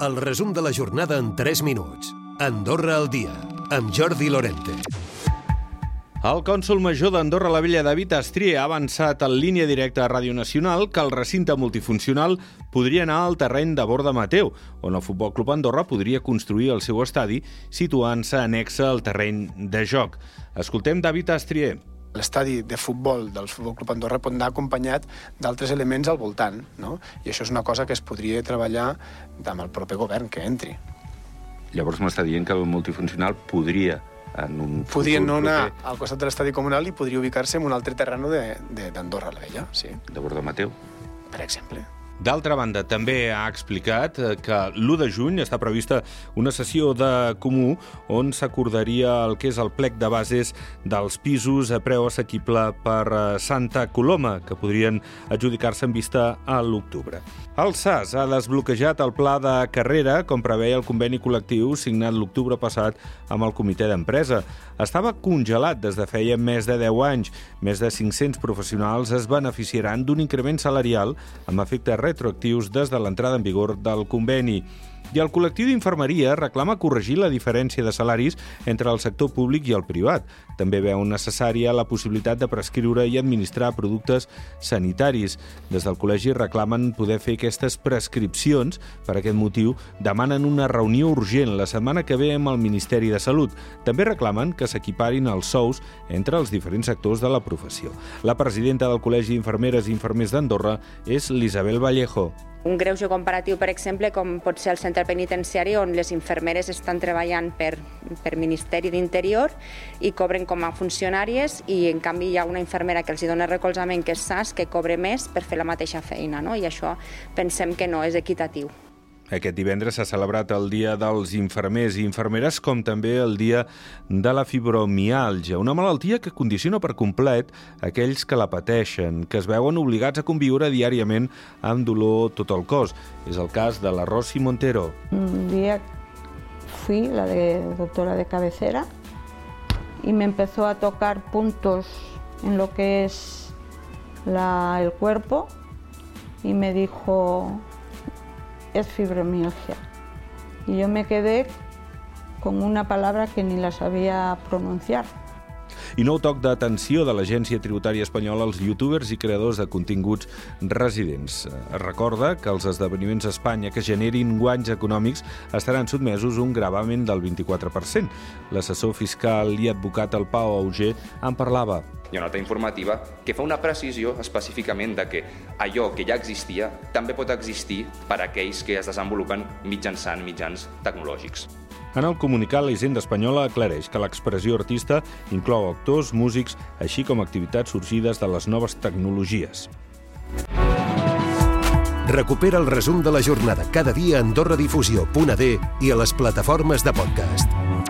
El resum de la jornada en 3 minuts. Andorra al dia, amb Jordi Lorente. El cònsul major d'Andorra la Vella David Astrier ha avançat en línia directa a Ràdio Nacional que el recinte multifuncional podria anar al terreny de Borda Mateu, on el Futbol Club Andorra podria construir el seu estadi situant-se anexa al terreny de joc. Escoltem David Astrier l'estadi de futbol del Futbol Club Andorra pot anar acompanyat d'altres elements al voltant, no? I això és una cosa que es podria treballar amb el propi govern que entri. Llavors m'està dient que el multifuncional podria en un Podria no anar proper... al costat de l'estadi comunal i podria ubicar-se en un altre terreno d'Andorra la Vella, sí. De Borda Mateu? Per exemple. D'altra banda, també ha explicat eh, que l'1 de juny està prevista una sessió de comú on s'acordaria el que és el plec de bases dels pisos a preu assequible per eh, Santa Coloma, que podrien adjudicar-se en vista a l'octubre. El SAS ha desbloquejat el pla de carrera, com preveia el conveni col·lectiu signat l'octubre passat amb el comitè d'empresa. Estava congelat des de feia més de 10 anys. Més de 500 professionals es beneficiaran d'un increment salarial amb efecte retroactius des de l'entrada en vigor del conveni. I el col·lectiu d'infermeria reclama corregir la diferència de salaris entre el sector públic i el privat. També veu necessària la possibilitat de prescriure i administrar productes sanitaris. Des del col·legi reclamen poder fer aquestes prescripcions. Per aquest motiu, demanen una reunió urgent la setmana que ve amb el Ministeri de Salut. També reclamen que s'equiparin els sous entre els diferents sectors de la professió. La presidenta del Col·legi d'Infermeres i Infermers d'Andorra és l'Isabel Vallejo. Un greuge comparatiu, per exemple, com pot ser el centre penitenciari on les infermeres estan treballant per, per Ministeri d'Interior i cobren com a funcionàries i en canvi hi ha una infermera que els dona recolzament que és SAS que cobre més per fer la mateixa feina no? i això pensem que no és equitatiu. Aquest divendres s'ha celebrat el Dia dels Infermers i Infermeres, com també el Dia de la Fibromialgia, una malaltia que condiciona per complet aquells que la pateixen, que es veuen obligats a conviure diàriament amb dolor tot el cos. És el cas de la Rosy Montero. Un dia fui la de doctora de cabecera y me empezó a tocar puntos en lo que es la, el cuerpo y me dijo es fibromialgia. Y yo me quedé con una palabra que ni la sabía pronunciar. I nou toc d'atenció de l'Agència Tributària Espanyola als youtubers i creadors de continguts residents. Es recorda que els esdeveniments a Espanya que generin guanys econòmics estaran sotmesos un gravament del 24%. L'assessor fiscal i advocat el Pau Auger en parlava hi ha una nota informativa que fa una precisió específicament de que allò que ja existia també pot existir per a aquells que es desenvolupen mitjançant mitjans tecnològics. En el comunicat, la Hisenda Espanyola aclareix que l'expressió artista inclou actors, músics, així com activitats sorgides de les noves tecnologies. Recupera el resum de la jornada cada dia a AndorraDifusió.d i a les plataformes de podcast.